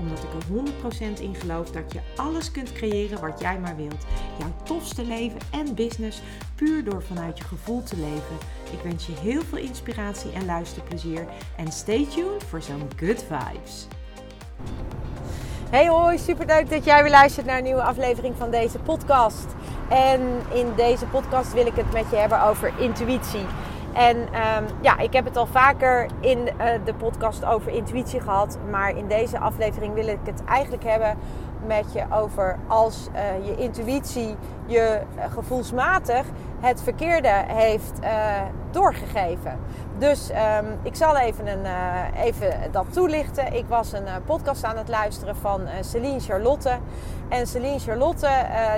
Omdat ik er 100% in geloof dat je alles kunt creëren wat jij maar wilt. Jouw tofste leven en business puur door vanuit je gevoel te leven. Ik wens je heel veel inspiratie en luisterplezier. En stay tuned voor zo'n good vibes. Hey hoi, super leuk dat jij weer luistert naar een nieuwe aflevering van deze podcast. En in deze podcast wil ik het met je hebben over intuïtie. En um, ja, ik heb het al vaker in uh, de podcast over intuïtie gehad. Maar in deze aflevering wil ik het eigenlijk hebben met je over als uh, je intuïtie je uh, gevoelsmatig het verkeerde heeft doorgegeven. Dus um, ik zal even, een, even dat toelichten. Ik was een podcast aan het luisteren van Celine Charlotte. En Celine Charlotte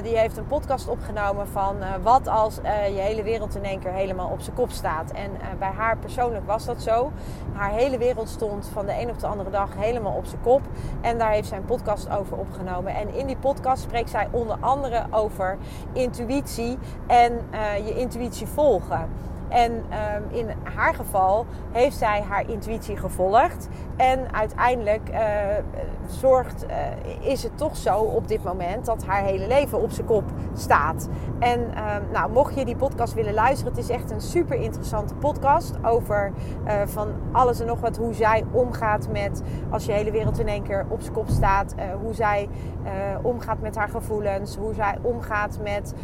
die heeft een podcast opgenomen van wat als je hele wereld in één keer helemaal op zijn kop staat. En bij haar persoonlijk was dat zo. Haar hele wereld stond van de een op de andere dag helemaal op zijn kop. En daar heeft zij een podcast over opgenomen. En in die podcast spreekt zij onder andere over intuïtie en je intuïtie volgen. En um, in haar geval heeft zij haar intuïtie gevolgd. En uiteindelijk uh, zorgt, uh, is het toch zo op dit moment dat haar hele leven op zijn kop staat. En um, nou, mocht je die podcast willen luisteren, het is echt een super interessante podcast over uh, van alles en nog wat. Hoe zij omgaat met als je hele wereld in één keer op zijn kop staat. hoe zij omgaat met haar gevoelens. Hoe zij omgaat met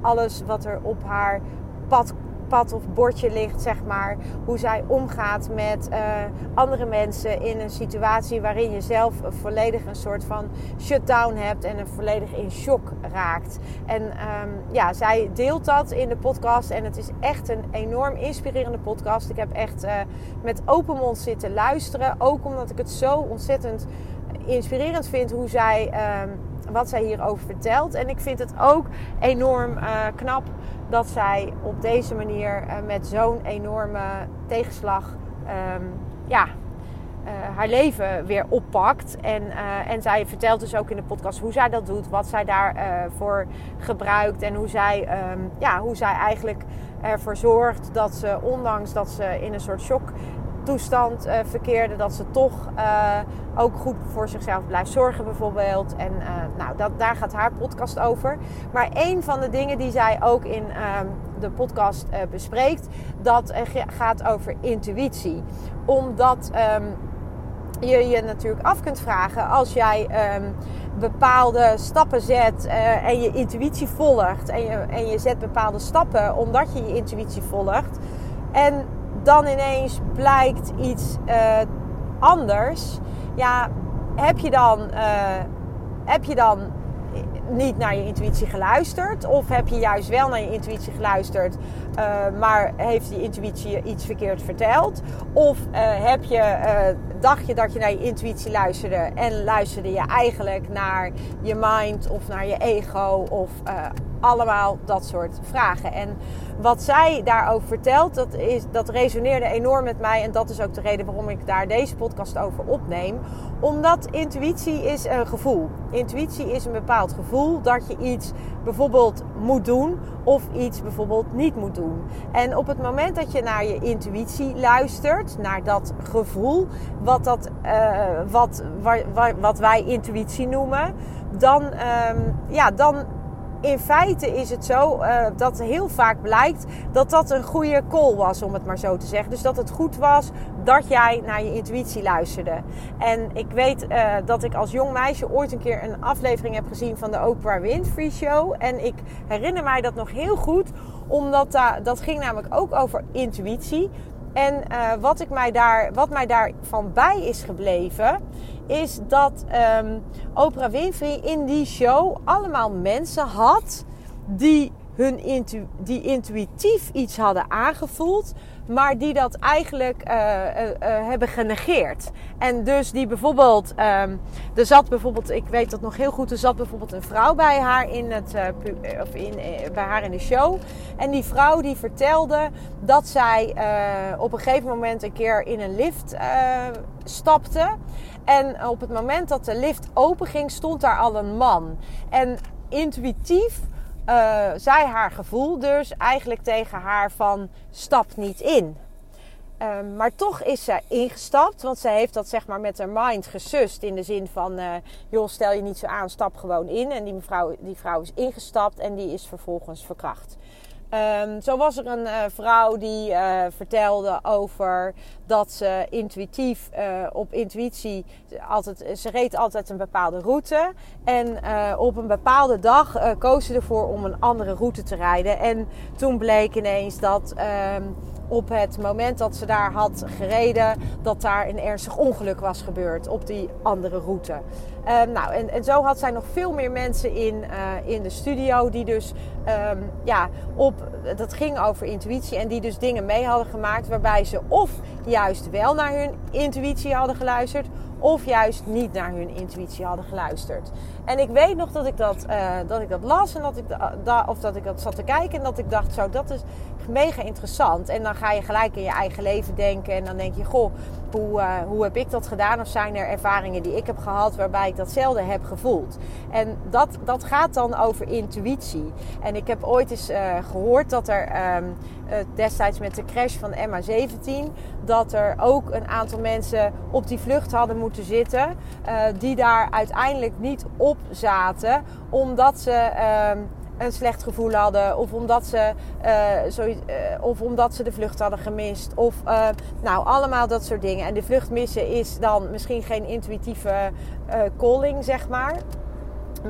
alles wat er op haar pad komt pad of bordje ligt, zeg maar. Hoe zij omgaat met uh, andere mensen in een situatie waarin je zelf volledig een soort van shutdown hebt en een volledig in shock raakt. En um, ja, zij deelt dat in de podcast en het is echt een enorm inspirerende podcast. Ik heb echt uh, met open mond zitten luisteren, ook omdat ik het zo ontzettend inspirerend vind hoe zij. Um, wat zij hierover vertelt. En ik vind het ook enorm uh, knap dat zij op deze manier uh, met zo'n enorme tegenslag um, ja, uh, haar leven weer oppakt. En, uh, en zij vertelt dus ook in de podcast hoe zij dat doet, wat zij daarvoor gebruikt en hoe zij, um, ja, hoe zij eigenlijk ervoor zorgt dat ze, ondanks dat ze in een soort shock toestand uh, verkeerde, dat ze toch uh, ook goed voor zichzelf blijft zorgen bijvoorbeeld. En uh, nou, dat, daar gaat haar podcast over. Maar een van de dingen die zij ook in ehm, de podcast bespreekt, dat gaat over intuïtie. Omdat um, je je natuurlijk af kunt vragen als jij um, bepaalde stappen zet en je intuïtie volgt. En je, en je zet bepaalde stappen omdat je je intuïtie volgt. En dan ineens blijkt iets uh, anders. Ja, heb je dan, uh, heb je dan niet naar je intuïtie geluisterd? Of heb je juist wel naar je intuïtie geluisterd, uh, maar heeft die intuïtie je iets verkeerd verteld? Of heb je, dacht je dat je naar je intuïtie luisterde en luisterde je eigenlijk naar je mind of naar je ego of allemaal dat soort vragen. En wat zij daarover vertelt, dat, is, dat resoneerde enorm met mij. En dat is ook de reden waarom ik daar deze podcast over opneem. Omdat intuïtie is een gevoel. Intuïtie is een bepaald gevoel dat je iets bijvoorbeeld moet doen of iets bijvoorbeeld niet moet doen. En op het moment dat je naar je intuïtie luistert, naar dat gevoel, wat, dat, uh, wat, wat, wat wij intuïtie noemen, dan, um, ja, dan in feite is het zo uh, dat heel vaak blijkt dat dat een goede call was, om het maar zo te zeggen. Dus dat het goed was dat jij naar je intuïtie luisterde. En ik weet uh, dat ik als jong meisje ooit een keer een aflevering heb gezien van de Oprah Winfrey Show. En ik herinner mij dat nog heel goed, omdat uh, dat ging namelijk ook over intuïtie. En uh, wat, ik mij daar, wat mij daarvan bij is gebleven, is dat um, Oprah Winfrey in die show allemaal mensen had die hun intu die intuïtief iets hadden aangevoeld, maar die dat eigenlijk uh, uh, uh, hebben genegeerd. En dus die bijvoorbeeld, um, er zat bijvoorbeeld, ik weet dat nog heel goed, er zat bijvoorbeeld een vrouw bij haar in, het, of in, bij haar in de show. En die vrouw die vertelde dat zij op een gegeven moment een keer in een lift stapte. En op het moment dat de lift open ging, stond daar al een man. En intuïtief uh, zei haar gevoel dus eigenlijk tegen haar van stap niet in. Uh, maar toch is ze ingestapt, want ze heeft dat zeg maar met haar mind gesust. In de zin van, uh, joh, stel je niet zo aan, stap gewoon in. En die, mevrouw, die vrouw is ingestapt en die is vervolgens verkracht. Um, zo was er een uh, vrouw die vertelde over dat ze intuïtief uh, op intuïtie altijd, ze reed altijd een bepaalde route. En op een bepaalde dag koos ze ervoor om een andere route te rijden. En toen bleek ineens dat um, op het moment dat ze daar had gereden, dat daar een ernstig ongeluk was gebeurd op die andere route. Um, nou, en, en zo had zij nog veel meer mensen in, in de studio die dus, um, ja, op, dat ging over intuïtie en die dus dingen mee hadden gemaakt waarbij ze of juist wel naar hun intuïtie hadden geluisterd of juist niet naar hun intuïtie hadden geluisterd. En ik weet nog dat ik dat, uh, dat, ik dat las en dat ik, da, of dat ik dat zat te kijken en dat ik dacht, zo, dat is mega interessant. En dan ga je gelijk in je eigen leven denken en dan denk je, goh, hoe, uh, hoe heb ik dat gedaan? Of zijn er ervaringen die ik heb gehad waarbij ik datzelfde heb gevoeld? En dat, dat gaat dan over intuïtie. En ik heb ooit eens uh, gehoord dat er uh, destijds met de crash van MH17, dat er ook een aantal mensen op die vlucht hadden moeten zitten, die daar uiteindelijk niet op zaten, omdat ze. Um, een slecht gevoel hadden. Of omdat ze, zo, uh, of omdat ze de vlucht hadden gemist. Of uh, nou, allemaal dat soort dingen. En de vlucht missen is dan misschien geen intuïtieve calling, zeg maar.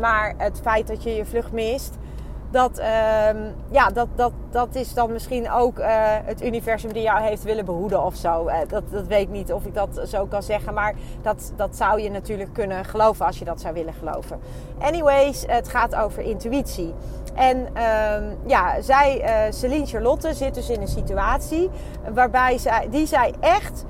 Maar het feit dat je je vlucht mist, dat, uh, ja, dat, dat, dat is dan misschien ook uh, het universum die jou heeft willen behoeden of zo. Uh, dat, dat weet ik niet of ik dat zo kan zeggen. Maar dat, dat zou je natuurlijk kunnen geloven als je dat zou willen geloven. Anyways, het gaat over intuïtie. En uh, ja, zij, uh, Celine Charlotte, zit dus in een situatie waarbij zij, die zij echt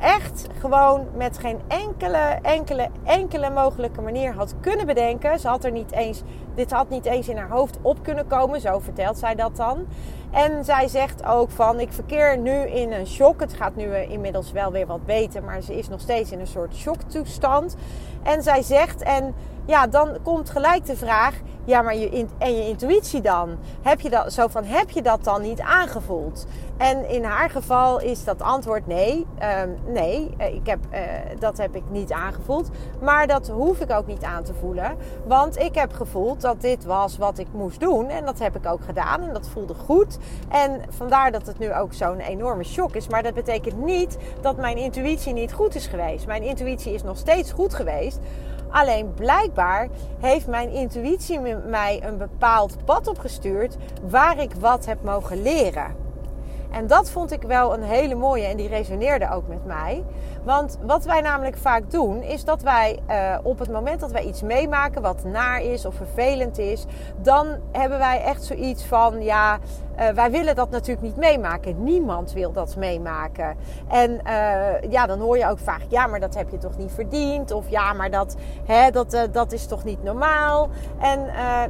echt gewoon met geen enkele, enkele, enkele mogelijke manier had kunnen bedenken. Ze had er niet eens, dit had niet eens in haar hoofd op kunnen komen, zo vertelt zij dat dan. En zij zegt ook van, ik verkeer nu in een shock. Het gaat nu inmiddels wel weer wat beter, maar ze is nog steeds in een soort shocktoestand. En zij zegt, en ja, dan komt gelijk de vraag, ja, maar je, en je intuïtie dan? Heb je dat, zo van, heb je dat dan niet aangevoeld? En in haar geval is dat antwoord nee. Um, nee, eh, ik heb, uh, dat heb ik niet aangevoeld. Maar dat hoef ik ook niet aan te voelen. Want ik heb gevoeld dat dit was wat ik moest doen. En dat heb ik ook gedaan. En dat voelde goed. En vandaar dat het nu ook zo'n enorme shock is. Maar dat betekent niet dat mijn intuïtie niet goed is geweest. Mijn intuïtie is nog steeds goed geweest. Alleen blijkbaar heeft mijn intuïtie mij een bepaald pad opgestuurd waar ik wat heb mogen leren. En dat vond ik wel een hele mooie en die resoneerde ook met mij. Want wat wij namelijk vaak doen, is dat wij uh, op het moment dat wij iets meemaken wat naar is of vervelend is, dan hebben wij echt zoiets van: ja, uh, wij willen dat natuurlijk niet meemaken. Niemand wil dat meemaken. En uh, ja, dan hoor je ook vaak: ja, maar dat heb je toch niet verdiend? Of ja, maar dat, hè, dat, dat is toch niet normaal? En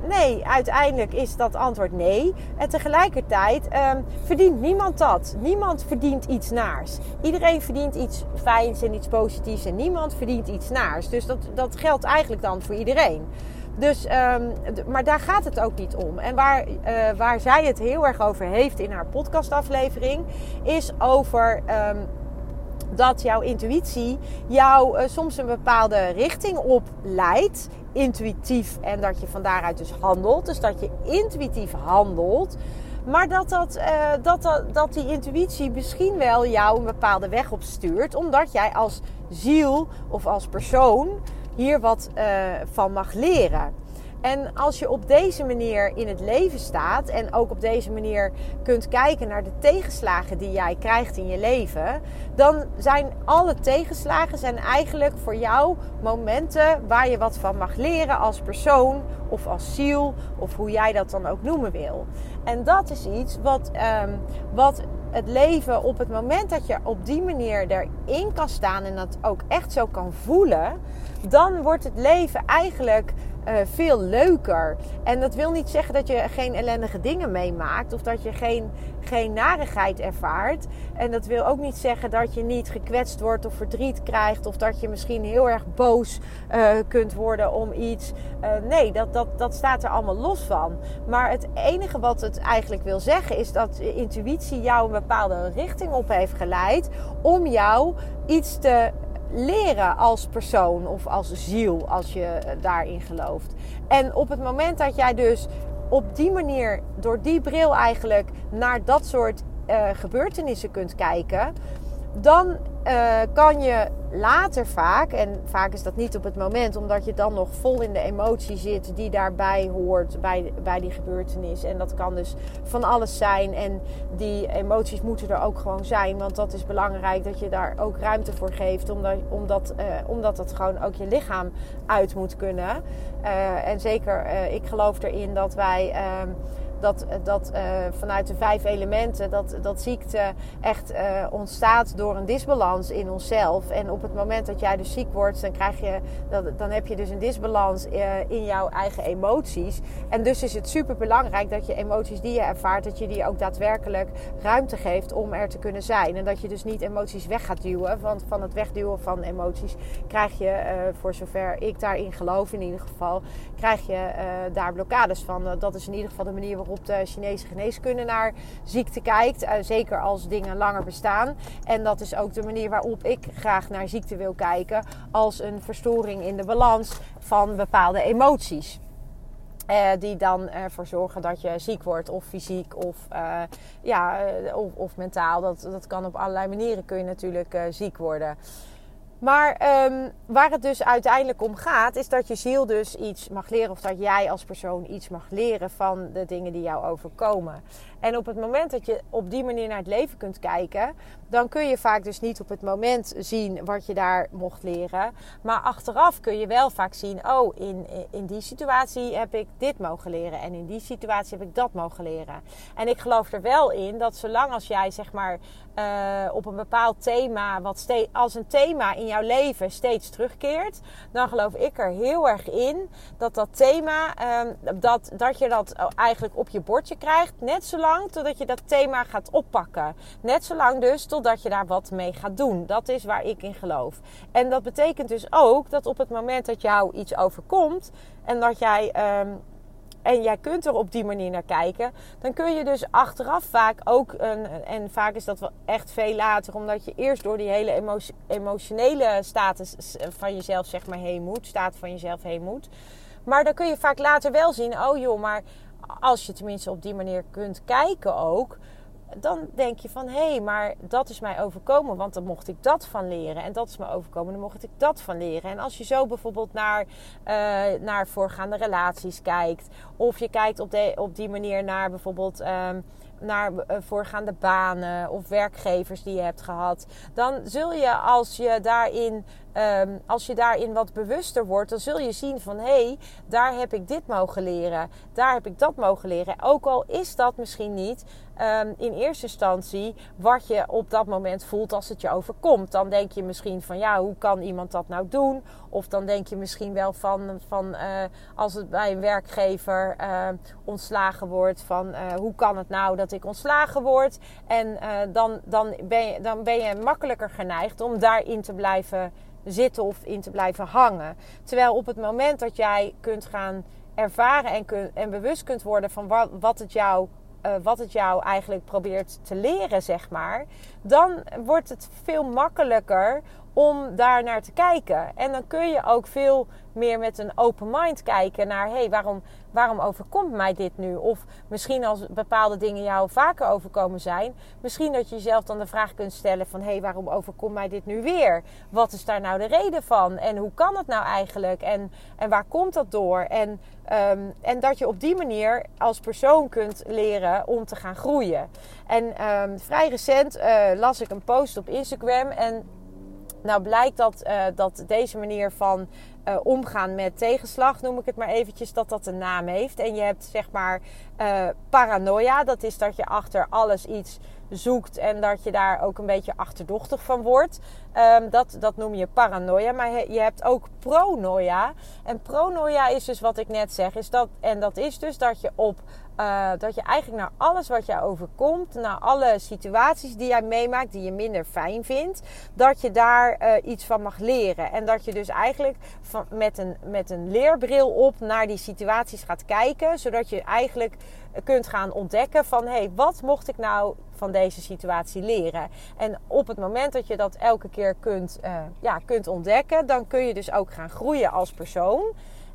nee, uiteindelijk is dat antwoord nee. En tegelijkertijd ehm, verdient niemand dat. Niemand verdient iets naars. Iedereen verdient iets fijn en iets positiefs en niemand verdient iets naars. Dus dat, dat geldt eigenlijk dan voor iedereen. Dus, um, maar daar gaat het ook niet om. En waar, uh, waar zij het heel erg over heeft in haar podcastaflevering, is over um, dat jouw intuïtie jou uh, soms een bepaalde richting op leidt, intuïtief, en dat je van daaruit dus handelt. Dus dat je intuïtief handelt. Maar dat, dat, uh, dat, dat, dat die intuïtie misschien wel jou een bepaalde weg opstuurt. Omdat jij als ziel of als persoon hier wat uh, van mag leren. En als je op deze manier in het leven staat en ook op deze manier kunt kijken naar de tegenslagen die jij krijgt in je leven, dan zijn alle tegenslagen zijn eigenlijk voor jou momenten waar je wat van mag leren als persoon of als ziel of hoe jij dat dan ook noemen wil. En dat is iets wat, um, wat het leven op het moment dat je op die manier erin kan staan en dat ook echt zo kan voelen, dan wordt het leven eigenlijk uh, veel leuker. En dat wil niet zeggen dat je geen ellendige dingen meemaakt of dat je geen, geen narigheid ervaart. En dat wil ook niet zeggen dat je niet gekwetst wordt of verdriet krijgt of dat je misschien heel erg boos uh, kunt worden om iets. Uh, nee, dat, dat, dat staat er allemaal los van. Maar het enige wat het eigenlijk wil zeggen is dat intuïtie jou een bepaalde richting op heeft geleid om jou iets te leren als persoon of als ziel als je daarin gelooft. En op het moment dat jij dus op die manier, door die bril eigenlijk, naar dat soort uh, gebeurtenissen kunt kijken, dan uh, kan je later vaak, en vaak is dat niet op het moment, omdat je dan nog vol in de emotie zit die daarbij hoort bij, bij die gebeurtenis. En dat kan dus van alles zijn. En die emoties moeten er ook gewoon zijn, want dat is belangrijk dat je daar ook ruimte voor geeft, omdat, omdat, uh, omdat dat gewoon ook je lichaam uit moet kunnen. Uh, en zeker, ik geloof erin dat wij ehm, dat, dat uh, vanuit de vijf elementen dat, dat ziekte echt uh, ontstaat door een disbalans in onszelf. En op het moment dat jij dus ziek wordt, dan, krijg je, dat, dan heb je dus een disbalans uh, in jouw eigen emoties. En dus is het super belangrijk dat je emoties die je ervaart, dat je die ook daadwerkelijk ruimte geeft om er te kunnen zijn. En dat je dus niet emoties weg gaat duwen. Want van het wegduwen van emoties krijg je, voor zover ik daarin geloof in ieder geval, krijg je daar blokkades van. dat is in ieder geval de manier waarop op de Chinese geneeskunde naar ziekte kijkt. Uh, zeker als dingen langer bestaan. En dat is ook de manier waarop ik graag naar ziekte wil kijken. Als een verstoring in de balans van bepaalde emoties. Uh, die dan ervoor zorgen dat je ziek wordt, of fysiek of, uh, ja, of, of, mentaal. Dat, dat kan op allerlei manieren kun je natuurlijk ziek worden. Maar um, waar het dus uiteindelijk om gaat, is dat je ziel dus iets mag leren. Of dat jij als persoon iets mag leren van de dingen die jou overkomen. En op het moment dat je op die manier naar het leven kunt kijken, dan kun je vaak dus niet op het moment zien wat je daar mocht leren. Maar achteraf kun je wel vaak zien, oh, in, in die situatie heb ik dit mogen leren. En in die situatie heb ik dat mogen leren. En ik geloof er wel in dat zolang als jij zeg maar uh, op een bepaald thema, wat als een thema in jouw leven steeds terugkeert, dan geloof ik er heel erg in dat dat thema, um, dat, dat je dat eigenlijk op je bordje krijgt. Net zolang totdat je dat thema gaat oppakken. Net zolang dus totdat je daar wat mee gaat doen. Dat is waar ik in geloof. En dat betekent dus ook dat op het moment dat jou iets overkomt en dat jij. Um, en jij kunt er op die manier naar kijken, dan kun je dus achteraf vaak ook, een, en vaak is dat wel echt veel later, omdat je eerst door die hele emotionele status van jezelf zeg maar heen moet, staat van jezelf heen moet. Maar dan kun je vaak later wel zien, oh joh, maar als je tenminste op die manier kunt kijken ook, dan denk je van hé, hey, maar dat is mij overkomen, want dan mocht ik dat van leren. En dat is me overkomen, dan mocht ik dat van leren. En als je zo bijvoorbeeld naar, uh, naar voorgaande relaties kijkt, of je kijkt op, de, op die manier naar bijvoorbeeld. Um, naar eh, voorgaande banen of werkgevers die je hebt gehad, dan zul je als je daarin um, als je daarin wat bewuster wordt, dan zul je zien van hé, hey, daar heb ik dit mogen leren, daar heb ik dat mogen leren. Ook al is dat misschien niet um, in eerste instantie wat je op dat moment voelt als het je overkomt. Dan denk je misschien van ja, hoe kan iemand dat nou doen? Of dan denk je misschien wel van, van uh, als het bij een werkgever uh, ontslagen wordt, van uh, hoe kan het nou dat ik ontslagen word? En dan, dan, ben je, dan ben je makkelijker geneigd om daarin te blijven zitten of in te blijven hangen. Terwijl op het moment dat jij kunt gaan ervaren en, kun, en bewust kunt worden van wat, wat het jou uh, wat het jou eigenlijk probeert te leren, zeg maar, dan wordt het veel makkelijker om daar naar te kijken. En dan kun je ook veel meer met een open mind kijken naar: hé, hey, waarom, waarom overkomt mij dit nu? Of misschien als bepaalde dingen jou vaker overkomen zijn, misschien dat je jezelf dan de vraag kunt stellen: van hé, hey, waarom overkomt mij dit nu weer? Wat is daar nou de reden van? En hoe kan het nou eigenlijk? En, en waar komt dat door? En, um, en dat je op die manier als persoon kunt leren om te gaan groeien. En um, vrij recent uh, las ik een post op Instagram en nou blijkt dat, uh, dat deze manier van uh, omgaan met tegenslag, noem ik het maar eventjes, dat dat een naam heeft. En je hebt zeg maar uh, paranoia, dat is dat je achter alles iets zoekt en dat je daar ook een beetje achterdochtig van wordt. Um, dat, dat noem je paranoia. Maar je hebt ook pronoia. En pronoia is dus wat ik net zeg. Is dat, en dat is dus dat je op uh, dat je eigenlijk naar alles wat je overkomt, naar alle situaties die jij meemaakt, die je minder fijn vindt, dat je daar uh, iets van mag leren. En dat je dus eigenlijk met, een, met een leerbril op naar die situaties gaat kijken, zodat je eigenlijk kunt gaan ontdekken van hé, hey, wat mocht ik nou van deze situatie leren? En op het moment dat je dat elke keer kunt, uh, ja, kunt ontdekken, dan kun je dus ook gaan groeien als persoon.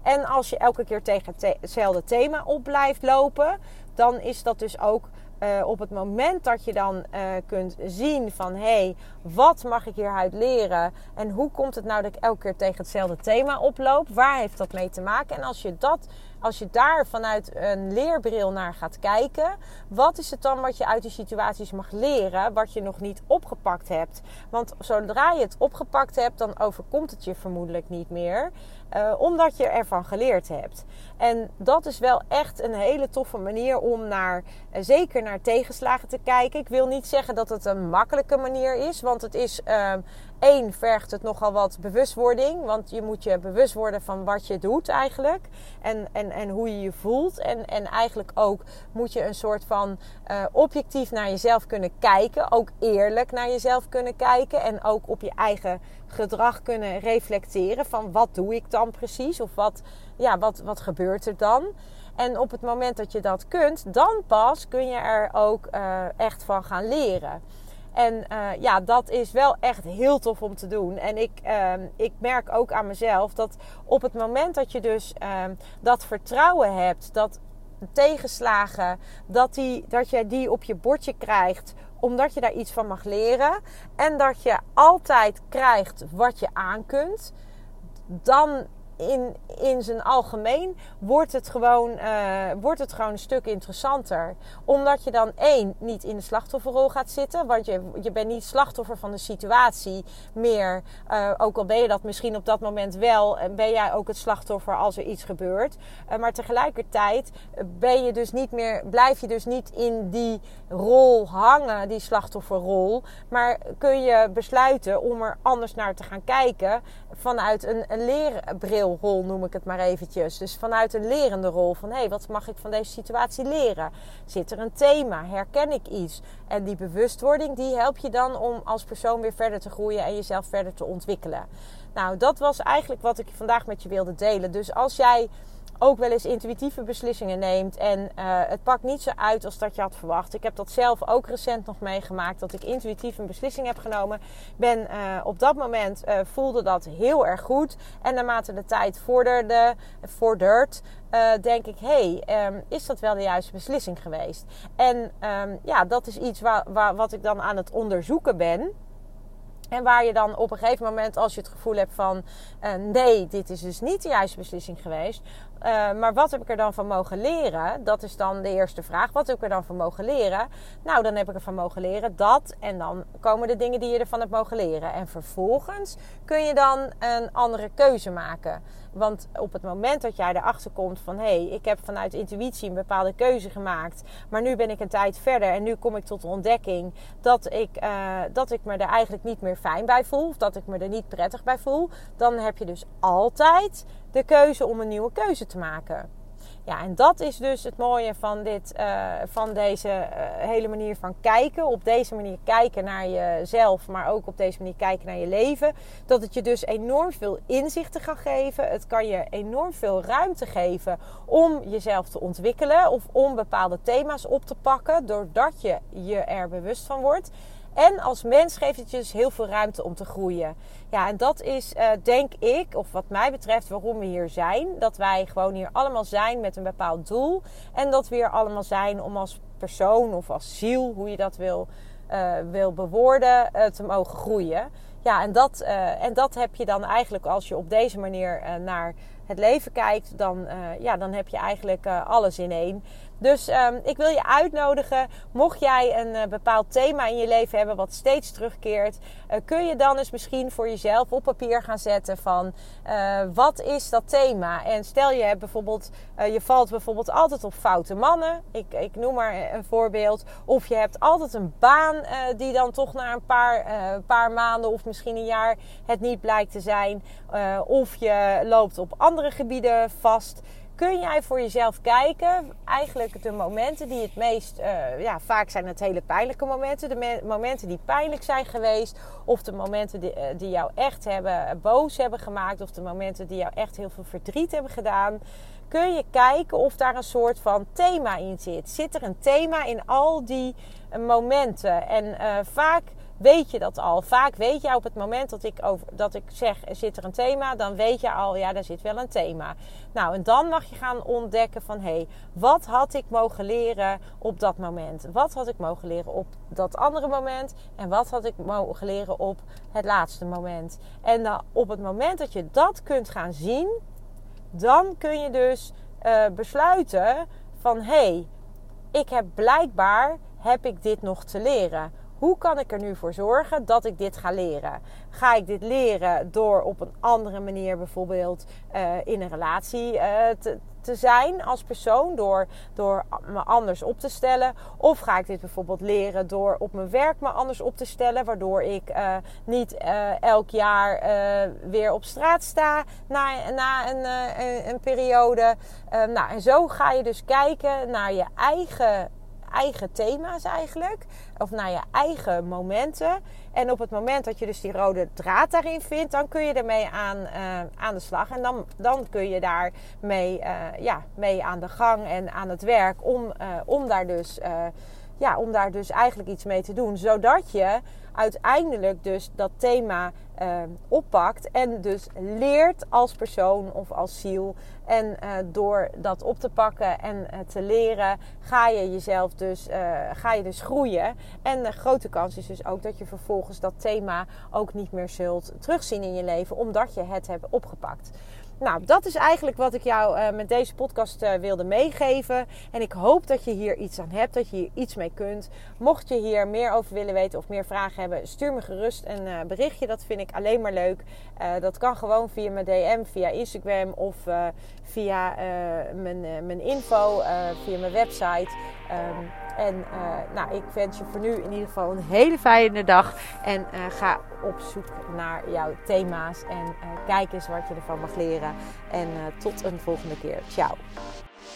En als je elke keer tegen hetzelfde thema op blijft lopen, dan is dat dus ook uh, op het moment dat je dan uh, kunt zien van hé, hey, wat mag ik hieruit leren en hoe komt het nou dat ik elke keer tegen hetzelfde thema oploop? Waar heeft dat mee te maken? En als je dat als je daar vanuit een leerbril naar gaat kijken, wat is het dan wat je uit die situaties mag leren, wat je nog niet opgepakt hebt? Want zodra je het opgepakt hebt, dan overkomt het je vermoedelijk niet meer, uh, omdat je ervan geleerd hebt. En dat is wel echt een hele toffe manier om naar, uh, zeker naar tegenslagen te kijken. Ik wil niet zeggen dat het een makkelijke manier is, want het is. Uh, Eén vergt het nogal wat bewustwording. Want je moet je bewust worden van wat je doet eigenlijk. En, en, en hoe je je voelt. En, en eigenlijk ook moet je een soort van uh, objectief naar jezelf kunnen kijken. Ook eerlijk naar jezelf kunnen kijken. En ook op je eigen gedrag kunnen reflecteren. Van wat doe ik dan precies? Of wat, ja, wat, wat gebeurt er dan? En op het moment dat je dat kunt, dan pas kun je er ook uh, echt van gaan leren. En uh, ja, dat is wel echt heel tof om te doen. En ik, uh, ik merk ook aan mezelf dat op het moment dat je dus uh, dat vertrouwen hebt, dat tegenslagen, dat, die, dat je die op je bordje krijgt, omdat je daar iets van mag leren. En dat je altijd krijgt wat je aan kunt. Dan in, in zijn algemeen wordt het, gewoon, uh, wordt het gewoon een stuk interessanter. Omdat je dan één, niet in de slachtofferrol gaat zitten. Want je, je bent niet slachtoffer van de situatie meer. Uh, ook al ben je dat misschien op dat moment wel. En ben jij ook het slachtoffer als er iets gebeurt. Maar tegelijkertijd ben je dus niet meer, blijf je dus niet in die rol hangen, die slachtofferrol. Maar kun je besluiten om er anders naar te gaan kijken. Vanuit een, een leerbril rol noem ik het maar eventjes. Dus vanuit een lerende rol van hé, hey, wat mag ik van deze situatie leren? Zit er een thema? Herken ik iets? En die bewustwording die helpt je dan om als persoon weer verder te groeien en jezelf verder te ontwikkelen. Nou, dat was eigenlijk wat ik vandaag met je wilde delen. Dus als jij ook wel eens intuïtieve beslissingen neemt. En uh, het pakt niet zo uit als dat je had verwacht. Ik heb dat zelf ook recent nog meegemaakt. Dat ik intuïtief een beslissing heb genomen. Ben uh, op dat moment uh, voelde dat heel erg goed. En naarmate de tijd vorderde, vordert, denk ik: hé, hey, um, is dat wel de juiste beslissing geweest? En um, ja, dat is iets waar, wat ik dan aan het onderzoeken ben. En waar je dan op een gegeven moment, als je het gevoel hebt van nee, dit is dus niet de juiste beslissing geweest. Uh, maar wat heb ik er dan van mogen leren? Dat is dan de eerste vraag. Wat heb ik er dan van mogen leren? Nou, dan heb ik ervan mogen leren dat. En dan komen de dingen die je ervan hebt mogen leren. En vervolgens kun je dan een andere keuze maken. Want op het moment dat jij erachter komt van hé, hey, ik heb vanuit intuïtie een bepaalde keuze gemaakt. Maar nu ben ik een tijd verder en nu kom ik tot de ontdekking dat ik, uh, dat ik me er eigenlijk niet meer fijn bij voel. Of dat ik me er niet prettig bij voel. Dan heb je dus altijd de keuze om een nieuwe keuze te maken. Ja, en dat is dus het mooie van, dit, uh, van deze uh, hele manier van kijken. Op deze manier kijken naar jezelf, maar ook op deze manier kijken naar je leven. Dat het je dus enorm veel inzichten kan geven. Het kan je enorm veel ruimte geven om jezelf te ontwikkelen of om bepaalde thema's op te pakken, doordat je je er bewust van wordt. En als mens geeft het je dus heel veel ruimte om te groeien. Ja, en dat is uh, denk ik, of wat mij betreft, waarom we hier zijn. Dat wij gewoon hier allemaal zijn met een bepaald doel. En dat we hier allemaal zijn om als persoon of als ziel, hoe je dat wil, uh, wil bewoorden, uh, te mogen groeien. Ja, en dat, en dat heb je dan eigenlijk als je op deze manier naar het leven kijkt, dan, ja, dan heb je eigenlijk alles in één. Dus um, ik wil je uitnodigen, mocht jij een uh, bepaald thema in je leven hebben wat steeds terugkeert, uh, kun je dan eens misschien voor jezelf op papier gaan zetten van uh, wat is dat thema? En stel je hebt bijvoorbeeld, je valt bijvoorbeeld altijd op foute mannen, ik, ik noem maar een voorbeeld, of je hebt altijd een baan die dan toch na een paar, paar maanden of misschien een jaar het niet blijkt te zijn, of je loopt op andere gebieden vast kun jij voor jezelf kijken, eigenlijk de momenten die het meest, uh, ja, vaak zijn het hele pijnlijke momenten, de momenten die pijnlijk zijn geweest, of de momenten die, die jou echt hebben, eh, boos hebben gemaakt, of de momenten die jou echt heel veel verdriet hebben gedaan. Kun je kijken of daar een soort van thema in zit? Zit er een thema in al die momenten? En vaak weet je dat al. Vaak weet je op het moment dat ik, over, dat ik zeg, zit er een thema, dan weet je al, ja, daar zit wel een thema. Nou, en dan mag je gaan ontdekken van, hé, hey, wat had ik mogen leren op dat moment? Wat had ik mogen leren op dat andere moment? En wat had ik mogen leren op het laatste moment? En dan, op het moment dat je dat kunt gaan zien, dan kun je dus uh, besluiten van, hé, hey, ik heb blijkbaar, heb ik dit nog te leren hoe kan ik er nu voor zorgen dat ik dit ga leren? Ga ik dit leren door op een andere manier bijvoorbeeld uh, in een relatie uh, te, zijn als persoon, door, door me anders op te stellen? Of ga ik dit bijvoorbeeld leren door op mijn werk me anders op te stellen, waardoor ik uh, niet elk jaar weer op straat sta na, na een, een, een periode? nou, en zo ga je dus kijken naar je eigen eigen thema's eigenlijk. Of naar je eigen momenten. En op het moment dat je dus die rode draad daarin vindt, dan kun je ermee aan, uh, aan de slag. En dan, dan kun je daar mee, uh, ja, mee aan de gang en aan het werk om, uh, om daar dus ja, om daar dus eigenlijk iets mee te doen. Zodat je uiteindelijk dus dat thema uh, oppakt en dus leert als persoon of als ziel. En uh, door dat op te pakken en uh, te leren, ga je jezelf dus, ga je dus groeien. En de grote kans is dus ook dat je vervolgens dat thema ook niet meer zult terugzien in je leven, omdat je het hebt opgepakt. Nou, dat is eigenlijk wat ik jou uh, met deze podcast uh, wilde meegeven. En ik hoop dat je hier iets aan hebt, dat je hier iets mee kunt. Mocht je hier meer over willen weten of meer vragen hebben, stuur me gerust een uh, berichtje. Dat vind ik alleen maar leuk. dat kan gewoon via mijn DM, via Instagram of via mijn, mijn info, via mijn website. Um, en uh, nou, ik wens je voor nu in ieder geval een hele fijne dag. En uh, ga op zoek naar jouw thema's. En uh, kijk eens wat je ervan mag leren. En tot een volgende keer. Ciao.